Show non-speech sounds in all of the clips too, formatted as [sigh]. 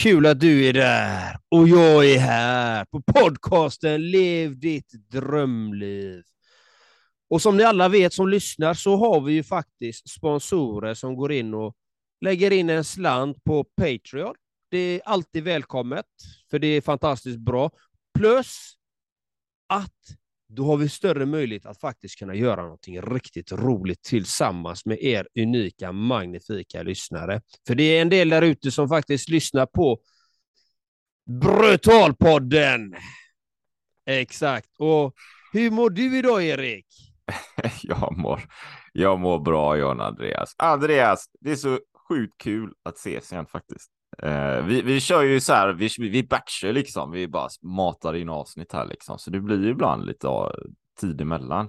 Kul att du är där och jag är här på podcasten Lev ditt drömliv. Och som ni alla vet som lyssnar så har vi ju faktiskt sponsorer som går in och lägger in en slant på Patreon. Det är alltid välkommet, för det är fantastiskt bra. Plus att då har vi större möjlighet att faktiskt kunna göra någonting riktigt roligt tillsammans med er unika, magnifika lyssnare. För det är en del där ute som faktiskt lyssnar på Brutalpodden. Exakt. Och hur mår du idag, Erik? [laughs] jag mår, jag mår bra, John Andreas. Andreas, det är så sjukt kul att ses igen faktiskt. Uh, vi, vi kör ju så här, vi, vi batchar liksom, vi bara matar in avsnitt här liksom, så det blir ju ibland lite uh, tid emellan.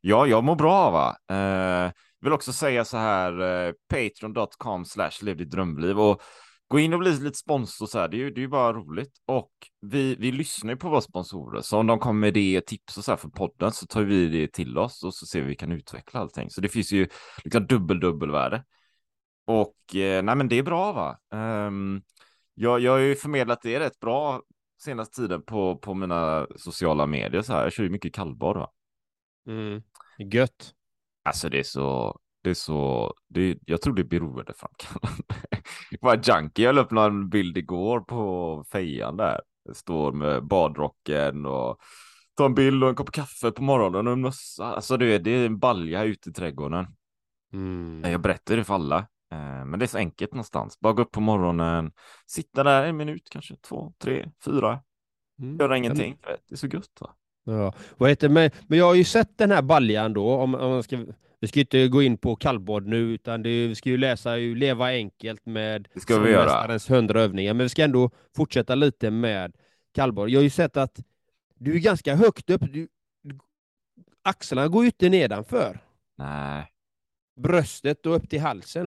Ja, jag mår bra va. Uh, vill också säga så här, eh, uh, patreon.com slash lev ditt drömliv och gå in och bli lite sponsor så här, det är ju, det är ju bara roligt. Och vi, vi lyssnar ju på våra sponsorer, så om de kommer med idéer, tips och så här för podden så tar vi det till oss och så ser vi vi kan utveckla allting. Så det finns ju liksom dubbel dubbelvärde. Och eh, nej, men det är bra va? Um, jag, jag har ju förmedlat det rätt bra senaste tiden på, på mina sociala medier så här. Jag kör ju mycket kallbad va? Mm. Gött. Alltså det är så, det är så, det, jag tror det är beroendeframkallande. [laughs] Bara junkie, jag la upp någon bild igår på fejan där. Står med badrocken och tar en bild och en kopp kaffe på morgonen och en mössa. Alltså det är, det är en balja ute i trädgården. Mm. Jag berättar det för alla. Eh, men det är så enkelt någonstans. Bara gå upp på morgonen, sitta där en minut, kanske två, tre, fyra. Mm. Göra ingenting. Det är så gött. Va? Ja, vad heter men, men jag har ju sett den här baljan då, om, om man ska, vi ska inte gå in på kallbad nu, utan det, vi ska ju läsa ju Leva enkelt med Det ska vi göra. Solmästarens 100 övningar, men vi ska ändå fortsätta lite med kallbad. Jag har ju sett att du är ganska högt upp, du, axlarna går ju inte nedanför Nej, bröstet och upp till halsen.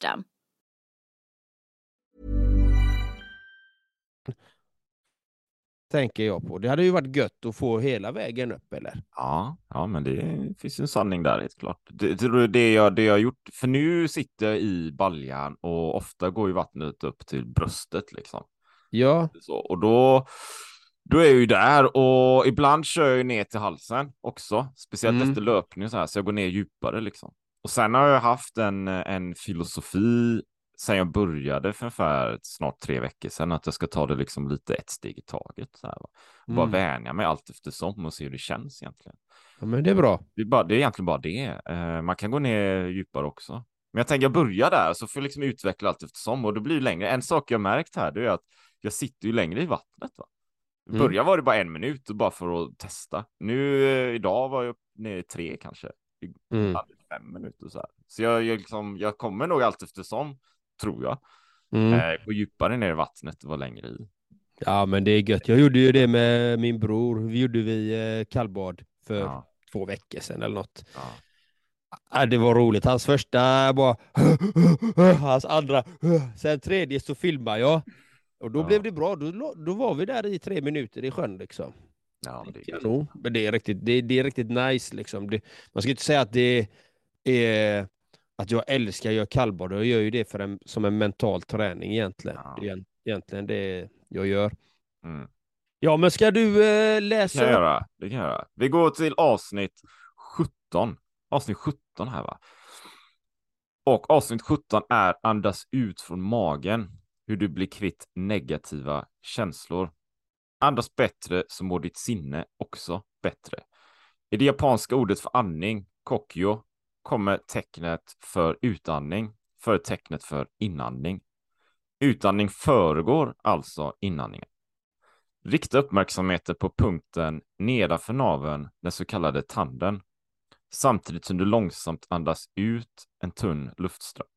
Tänker jag på. Det hade ju varit gött att få hela vägen upp, eller? ja, ja, men det finns en sanning där helt klart. Det, det, det, jag, det jag gjort, för nu sitter jag i baljan och ofta går ju vattnet upp till bröstet liksom. Ja, Så, och då, då är jag ju där och ibland kör jag ju ner till halsen också, speciellt Mm. efter löpning så här, så jag går ner djupare liksom. Och sen har jag haft en, en filosofi sen jag började för ungefär snart tre veckor sedan att jag ska ta det liksom lite ett steg i taget. Så här, och bara Mm. vänja mig allt eftersom och se hur det känns egentligen. ja men det är bra. Det är, bara, det är egentligen bara det. Eh, man kan gå ner djupare också. Men jag tänker jag börjar där så får jag liksom utveckla allt eftersom och det blir längre. En sak jag märkt här det är att jag sitter ju längre i vattnet. Va? I Mm. början var det bara en minut och bara för att testa. Nu eh, idag var jag nere i tre kanske. Mm. Fem minuter så här. Så jag, jag, liksom, jag kommer nog allt eftersom, tror jag, Mm. eh, gå djupare ner i vattnet och vara längre i. Ja, men det är gött. Jag gjorde ju det med min bror. Vi gjorde vi eh, kallbad för Ja, två veckor sedan eller något. ja. Ja, det var roligt. Hans första var [laughs] hans andra. Sen tredje så filmade jag. Och då Ja. blev det bra. Då, då var vi där i tre minuter i sjön liksom. ja men det är. Men det är riktigt, det, det är riktigt nice liksom. Det, man ska inte säga att det är att jag älskar att göra kallbad. Jag gör ju det för en, som en mental träning egentligen. Ja. Det är egentligen det jag gör. Mm. Ja, men ska du eh, Det kan läsa? jag göra. Det kan jag göra. Vi går till avsnitt 17. Avsnitt 17 här va. Och avsnitt 17 är andas ut från magen. Hur du blir kvitt negativa känslor. Andas bättre så mår ditt sinne också bättre. I det japanska ordet för andning, kokyo, kommer tecknet för utandning före tecknet för inandning. Utandning föregår alltså inandningen. Rikta uppmärksamheten på punkten nedanför naveln, den så kallade tanden, samtidigt som du långsamt andas ut en tunn luftström.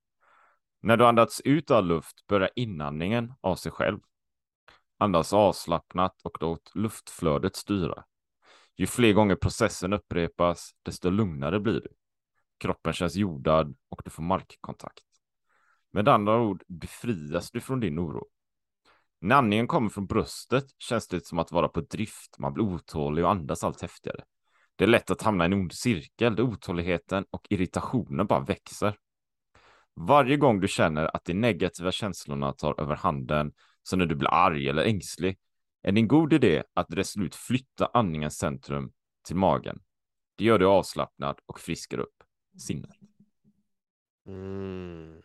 När du andats ut all luft börjar inandningen av sig själv. Andas avslappnat och låt luftflödet styra. Ju fler gånger processen upprepas, desto lugnare blir du. Kroppen känns jordad och du får markkontakt. Med andra ord befrias du från din oro. När andningen kommer från bröstet känns det som att vara på drift. Man blir otålig och andas allt häftigare. Det är lätt att hamna i en ond cirkel där otåligheten och irritationen bara växer. Varje gång du känner att de negativa känslorna tar över handen, som när du blir arg eller ängslig, är det en god idé att resolut flytta andningens centrum till magen. Det gör dig avslappnad och friskar upp sinnet. Mm.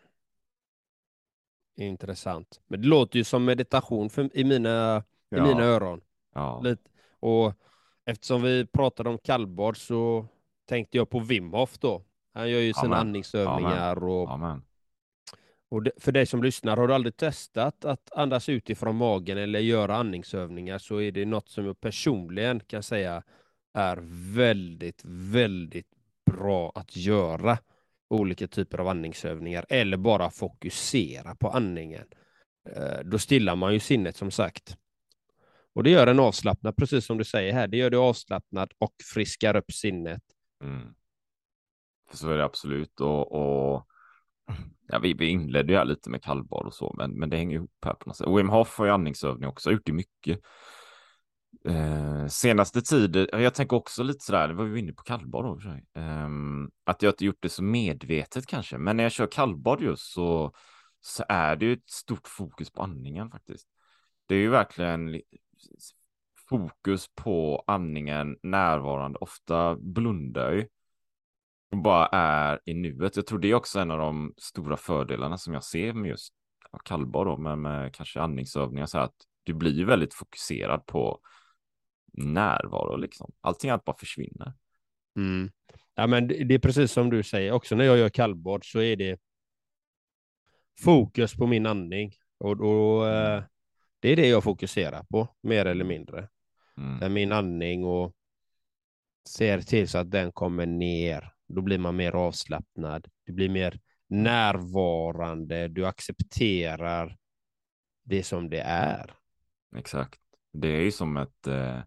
Intressant. Men det låter ju som meditation för, i, mina, i mina öron. ja. Lite. Och eftersom vi pratade om kallbad så tänkte jag på Wim Hof då. Han gör ju sina Amen. andningsövningar. Och, Amen. och det, för dig som lyssnar, har du aldrig testat att andas utifrån magen eller göra andningsövningar så är det något som jag personligen kan säga är väldigt, väldigt bra att göra. Olika typer av andningsövningar eller bara fokusera på andningen. Eh, då stillar man ju sinnet som sagt. Och det gör en avslappnad, precis som du säger här. Det gör det avslappnad och friskar upp sinnet. Mm. Så är det absolut. Och, och ja, vi, vi inledde ju här lite med kallbad och så, men, men det hänger ihop här på något sätt. Och Wim Hof har ju andningsövning också, gjort det mycket. Eh, senaste tiden, eh, jag tänker också lite sådär, det var vi inne på kallbad då, för sig. Ehm, att jag inte gjort det så medvetet kanske, men när jag kör kallbad just så, så är det ju ett stort fokus på andningen faktiskt. Det är ju verkligen fokus på andningen närvarande. Ofta blundar jag ju och bara är i nuet. Jag tror det är också en av de stora fördelarna som jag ser med just kallbad då, men med kanske andningsövningar så här att du blir ju väldigt fokuserad på närvaro liksom. Allting annat bara försvinner. Mm. Ja, men det det är precis som du säger, också när jag gör kallbad så är det fokus på min andning. Och då, eh, det är det jag fokuserar på, mer eller mindre. Mm. Det min andning och ser till så att den kommer ner. Då blir man mer avslappnad. Du blir mer närvarande. Du accepterar det som det är. Exakt. Det är ju som ett, eh,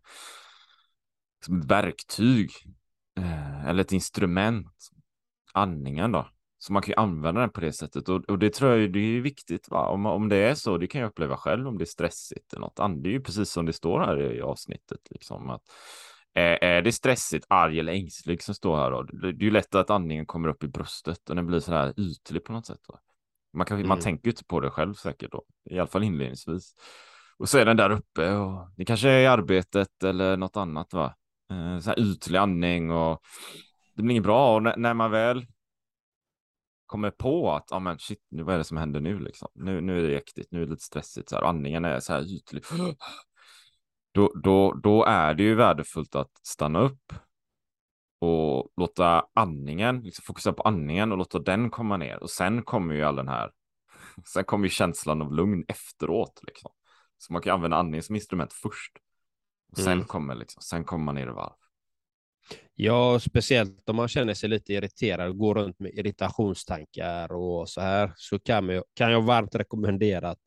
som ett verktyg eh, eller ett instrument. Andningen då. Så man kan ju använda den på det sättet och, och det tror jag det är viktigt. Va? Om, om det är så, det kan jag uppleva själv om det är stressigt eller något. annat. Det är ju precis som det står här i avsnittet. Liksom, att, är, det stressigt, arg eller ängslig som står här då? Det, är ju lätt att andningen kommer upp i bröstet och den blir så här ytlig på något sätt. Då. Man, kan, man Mm. tänker ju inte på det själv säkert då, i alla fall inledningsvis. Och så är den där uppe och det kanske är i arbetet eller något annat va. Eh, så här ytlig andning och det blir inget bra och när, man väl kommer på att, ja men shit, nu vad är det som händer nu liksom? Nu, nu är det jäktigt, nu är det lite stressigt så här, och andningen är så här ytlig. Då, då, då är det ju värdefullt att stanna upp och låta andningen, liksom fokusera på andningen och låta den komma ner. Och sen kommer ju all den här, [laughs] sen kommer ju känslan av lugn efteråt liksom. Så man kan använda andningen som instrument först. Och sen Mm. kommer liksom, sen kommer man ner i varv. Ja, speciellt om man känner sig lite irriterad och går runt med irritationstankar och så här, så kan, man, kan jag varmt rekommendera att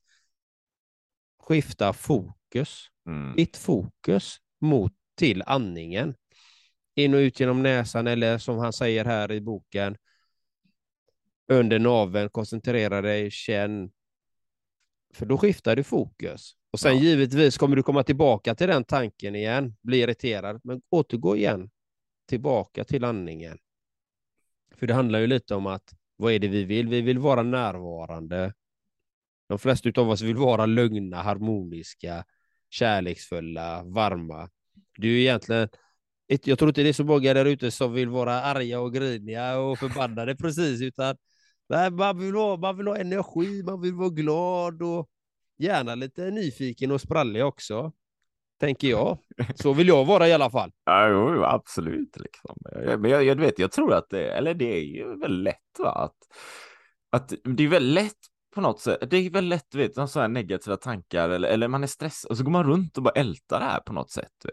skifta fokus, Mm. ditt fokus mot till andningen. In och ut genom näsan eller som han säger här i boken, under naveln, koncentrera dig, känn. För då skiftar du fokus. Och sen Ja. givetvis kommer du komma tillbaka till den tanken igen, bli irriterad, men återgå igen tillbaka till andningen. För det handlar ju lite om att vad är det vi vill? Vi vill vara närvarande. De flesta av oss vill vara lugna, harmoniska, kärleksfulla, varma. Det är ju egentligen, jag tror inte det är så många där ute som vill vara arga och griniga och förbannade precis, utan nej, man, vill ha, man vill ha energi, man vill vara glad och gärna lite nyfiken och sprallig också. Tänker jag. [laughs] Så vill jag vara i alla fall. Ja, jo, absolut. Liksom. Men jag, jag vet, jag tror att det, eller det är ju väldigt lätt va? Att, att det är väldigt lätt på något sätt. Det är väldigt lätt, du vet, sån här negativa tankar eller, eller man är stressad och så går man runt och bara ältar det här på något sätt.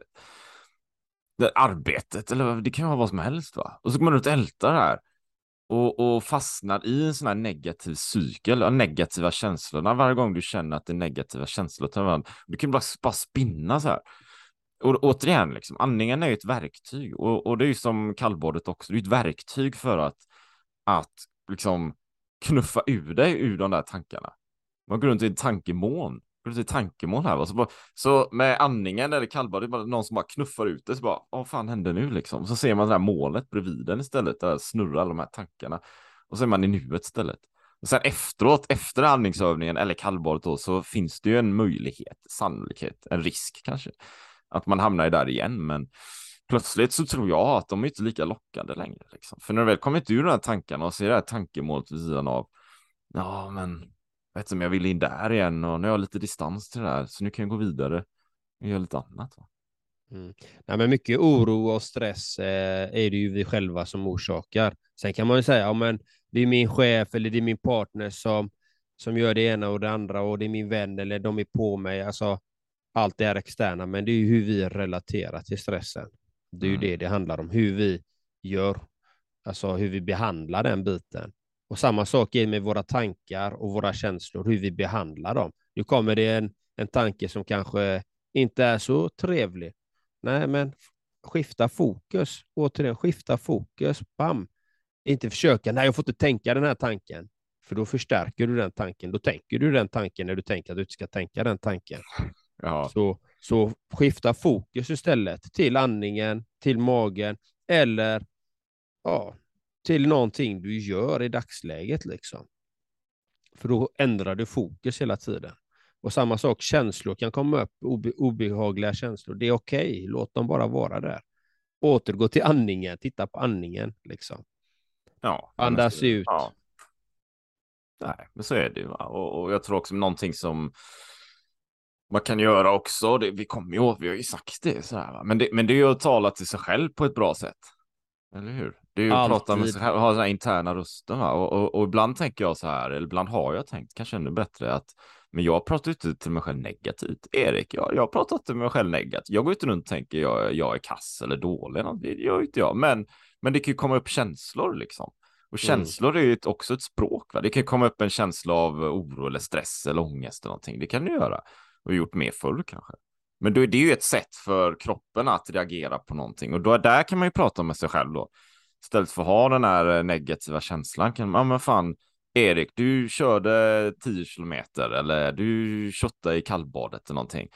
Det, arbetet eller det kan vara vad som helst va? Och så går man runt och ältar det här. Och, och fastnar i en sån här negativ cykel, av negativa känslorna varje gång du känner att det är negativa känslor. tar varandra. Du kan bara, bara spinna så här. Och återigen, liksom, andningen är ju ett verktyg och, och det är ju som kallbadet också. Det är ju ett verktyg för att, att liksom knuffa ur dig ur de där tankarna. Man går runt i en tankemoln. Går tankemål här. va? Så, bara, så med andningen eller kallbadet, det är bara någon som bara knuffar ut det. Så bara, vad fan hände nu liksom? Så ser man det här målet bredvid den istället. Där snurrar alla de här tankarna. Och så är man i nuet istället. Och sen efteråt, efter andningsövningen eller kallbadet då, så finns det ju en möjlighet, sannolikhet, en risk kanske att man hamnar där igen. Men plötsligt så tror jag att de är inte lika lockande längre. Liksom. För när du väl kommit ur de här tankarna och ser det här tankemålet vid sidan av. Ja, men vet inte om jag vill in där igen och nu har jag lite distans till det här så nu kan jag gå vidare och göra lite annat. Va? Mm. Nej, men mycket oro och stress eh, är det ju vi själva som orsakar. Sen kan man ju säga, ja, men det är min chef eller det är min partner som, som gör det ena och det andra och det är min vän eller de är på mig. Alltså, allt det är externa, men det är ju hur vi relaterar till stressen. Det är ju Mm. det det handlar om, hur vi gör, alltså hur vi behandlar den biten. Och samma sak är med våra tankar och våra känslor, hur vi behandlar dem. Nu kommer det en, en tanke som kanske inte är så trevlig. Nej, men skifta fokus. Återigen, skifta fokus. Bam! Inte försöka, nej jag får inte tänka den här tanken. För då förstärker du den tanken. Då tänker du den tanken när du tänker att du inte ska tänka den tanken. Ja, Så, så skifta fokus istället till andningen, till magen eller ja, till någonting du gör i dagsläget. Liksom. För då ändrar du fokus hela tiden. Och samma sak, känslor kan komma upp, obe, obehagliga känslor. Det är okej, låt dem bara vara där. Återgå till andningen, titta på andningen. Liksom. ja. Andas men- ut. Ja. Nej, men så är det ju. Och, och jag tror också någonting som man kan göra också, det, vi kommer ju vi har ju sagt det så här, va? Men, det, men det är ju att tala till sig själv på ett bra sätt. Eller hur? Det är ju att prata med Alltid. sig själv, ha den här interna rösten. Va? Och, och, och ibland tänker jag så här, eller ibland har jag tänkt, kanske ännu bättre, att men jag pratar ju inte till mig själv negativt. Erik, jag, jag pratar inte till mig själv negativt. Jag går inte runt och tänker jag, jag är kass eller dålig. Det gör inte jag. Men, men det kan ju komma upp känslor liksom. Och känslor är ju ett, också ett språk. Va? Det kan ju komma upp en känsla av oro eller stress eller ångest eller någonting. Det kan det göra. Och gjort mer förr kanske. Men då är det ju ett sätt för kroppen att reagera på någonting. Och då, där kan man ju prata med sig själv då. Istället för att ha den här eh, negativa känslan. Kan man, ja men fan, Erik, du körde 10 kilometer eller du shottade i kallbadet eller någonting.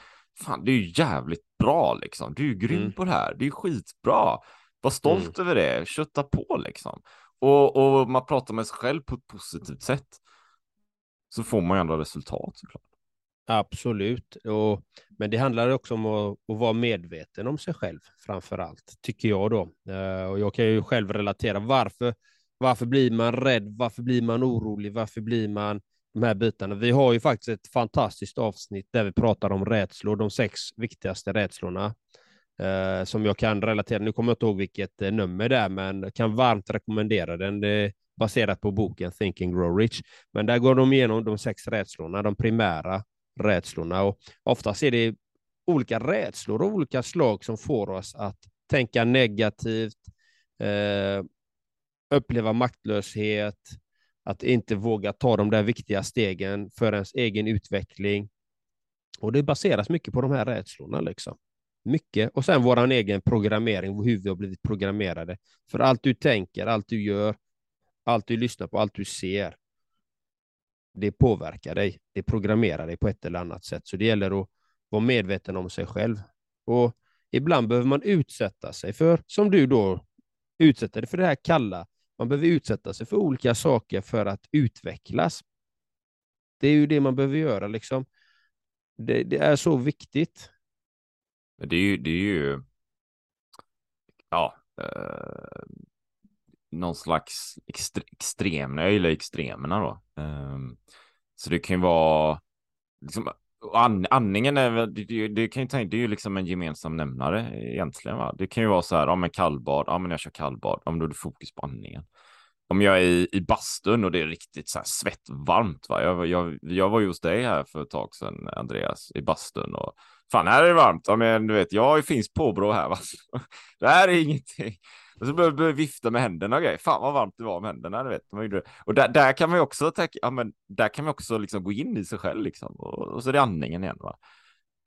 Fan, det är ju jävligt bra liksom. Du är grym Mm. på det här. Det är ju skitbra. Var stolt över det. Kötta på liksom. Och, och man pratar med sig själv på ett positivt sätt. Så får man ju andra resultat såklart. Absolut. Och, men det handlar också om att, att vara medveten om sig själv framför allt, tycker jag då. Eh, och jag kan ju själv relatera. Varför, varför blir man rädd? Varför blir man orolig? Varför blir man de här bitarna? Vi har ju faktiskt ett fantastiskt avsnitt där vi pratar om rädslor, de sex viktigaste rädslorna. eh, som jag kan relatera. Nu kommer jag inte ihåg vilket eh, nummer det är, men kan varmt rekommendera den. Det är baserat på boken Think and Grow Rich. Men där går de igenom de sex rädslorna, de primära rädslorna. Och oftast är det olika rädslor av olika slag som får oss att tänka negativt, eh, uppleva maktlöshet, att inte våga ta de där viktiga stegen för ens egen utveckling. Och det baseras mycket på de här rädslorna. Liksom. Mycket. Och sen vår egen programmering, hur vi har blivit programmerade. För allt du tänker, allt du gör, allt du lyssnar på, allt du ser, det påverkar dig. Det programmerar dig på ett eller annat sätt. Så det gäller att vara medveten om sig själv. Och ibland behöver man utsätta sig för, som du då utsätter dig för det här kalla. Man behöver utsätta sig för olika saker för att utvecklas. Det är ju det man behöver göra. Liksom. Det, det är så viktigt. Det är ju, det är ju ja, eh, någon slags extre, extrem, jag gillar extremerna då. Um, så det kan ju vara, liksom, and, andningen är väl, det, det, kan ju tänka, det är ju liksom en gemensam nämnare egentligen. Va? Det kan ju vara så här, ja men kallbad, ja men jag kör kallbad, om ja, då är det fokus på andningen. Om jag är i, i bastun och det är riktigt så här svettvarmt, va? Jag, jag, jag var ju hos dig här för ett tag sedan, Andreas, i bastun och fan, här är det varmt. Ja, men du vet, jag har ju finns påbrå här, va? [laughs] Det här är ingenting. Och så började jag vifta med händerna och grejer. Fan vad varmt det var med händerna, du vet. Och där, där kan man ju också, tänka, ja, men där kan man också liksom gå in i sig själv liksom. Och, och så är det andningen igen, va.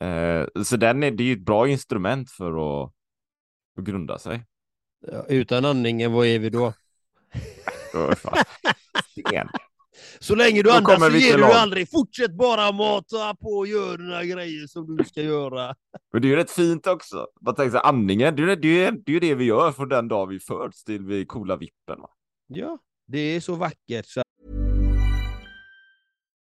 Eh, så den är, det är ju ett bra instrument för att, att grunda sig. Ja, utan andningen, vad är vi då? [laughs] [laughs] Sten. Så länge du andas så ger du aldrig. Fortsätt bara mata på och gör dina grejer som du ska göra. Men det är ju rätt fint också. Man tänker så här, andningen, det är ju det, det, är det vi gör från den dag vi föds till vi coola vippen. Va? Ja, det är så vackert. Så...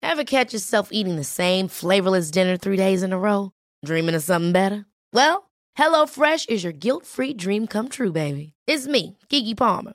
Have catch yourself eating the same flavorless dinner three days in a row? Dreaming of something better? Well, hello fresh is your guilt free dream come true baby. It's me, Gigi Palmer.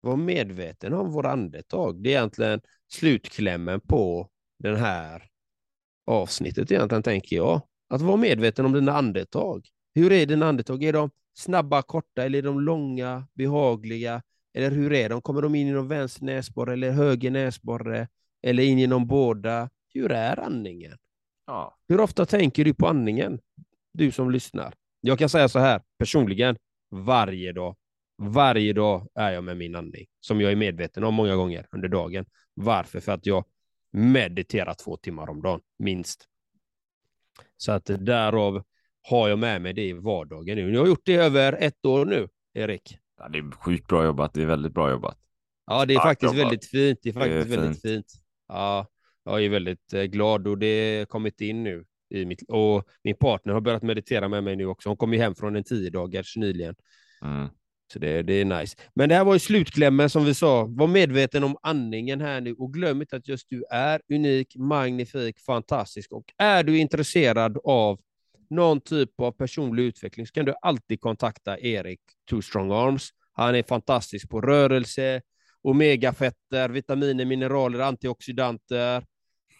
Var medveten om vår andetag. Det är egentligen slutklämmen på den här avsnittet egentligen, tänker jag. Att vara medveten om dina andetag. Hur är dina andetag? Är de snabba, korta eller är de långa, behagliga? Eller hur är de? Kommer de in genom vänster näsborre eller höger näsborre? Eller in genom båda? Hur är andningen? Ja. Hur ofta tänker du på andningen? Du som lyssnar. Jag kan säga så här, personligen, varje dag. Varje dag är jag med min andning, som jag är medveten om många gånger under dagen. Varför? För att jag mediterar två timmar om dagen, minst. Så att därav har jag med mig det i vardagen nu. Jag har gjort det över ett år nu, Erik. Ja, det är sjukt bra jobbat. Det är väldigt bra jobbat. Ja, det är Tack faktiskt jobbat. väldigt fint. Det är faktiskt det är väldigt fint. fint. Ja, jag är väldigt eh, glad och det har kommit in nu. I mitt, och min partner har börjat meditera med mig nu också. Hon kom ju hem från en tio dagars nyligen. Mm. Så det, det är nice. Men det här var ju slutklämmen som vi sa. Var medveten om andningen här nu och glöm inte att just du är unik, magnifik, fantastisk. Och är du intresserad av någon typ av personlig utveckling så kan du alltid kontakta Erik Two Strong Arms. Han är fantastisk på rörelse, omegafetter, vitaminer, mineraler, antioxidanter,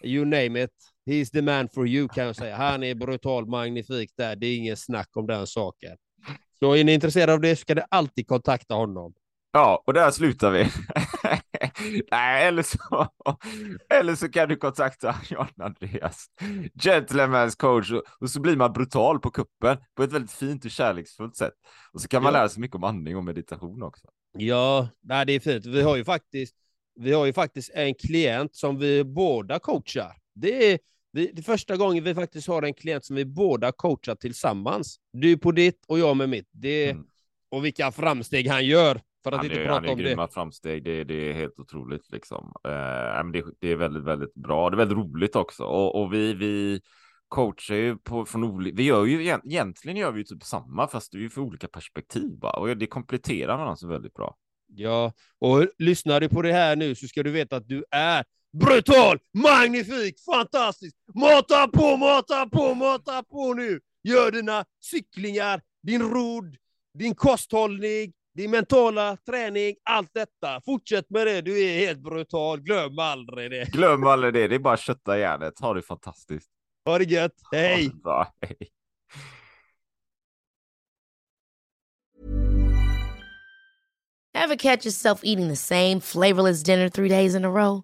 you name it. He's the man for you kan jag säga. Han är brutal magnifik där. Det är ingen snack om den saken. Så är ni intresserade av det så kan ni alltid kontakta honom. Ja, och där slutar vi. [laughs] Nej, eller så, eller så kan du kontakta Jan Andreas, gentleman's coach, och, och, så blir man brutal på kuppen på ett väldigt fint och kärleksfullt sätt. Och så kan man ja. lära sig mycket om andning och meditation också. Ja, nej, det är fint. Vi har ju faktiskt, vi har ju faktiskt en klient som vi båda coachar. Det är vi, det är första gången vi faktiskt har en klient som vi båda coachar tillsammans. Du på ditt och jag med mitt. Det, mm. Och vilka framsteg han gör. För att han inte är, prata han är om det. grymma framsteg. Det, det är helt otroligt liksom. Eh, men det, det är väldigt, väldigt bra. Det är väldigt roligt också. Och, och vi, vi coachar ju på, från olika, vi gör ju egent- egentligen gör vi ju typ samma fast det är ju för olika perspektiv bara. och det kompletterar varandra så väldigt bra. Ja, och lyssnar du på det här nu så ska du veta att du är brutal, magnifik, fantastisk. Mata på, mata på, mata på nu. Gör dina cyklingar, din rodd, din kosthållning, din mentala träning, allt detta. Fortsätt med det, du är helt brutal. Glöm aldrig det. Glöm aldrig det, det är bara att kötta järnet. Ha det fantastiskt. Ha det gött, Ha hej! det bra. Hej. Ever catch yourself eating the same flavorless dinner three days in a row?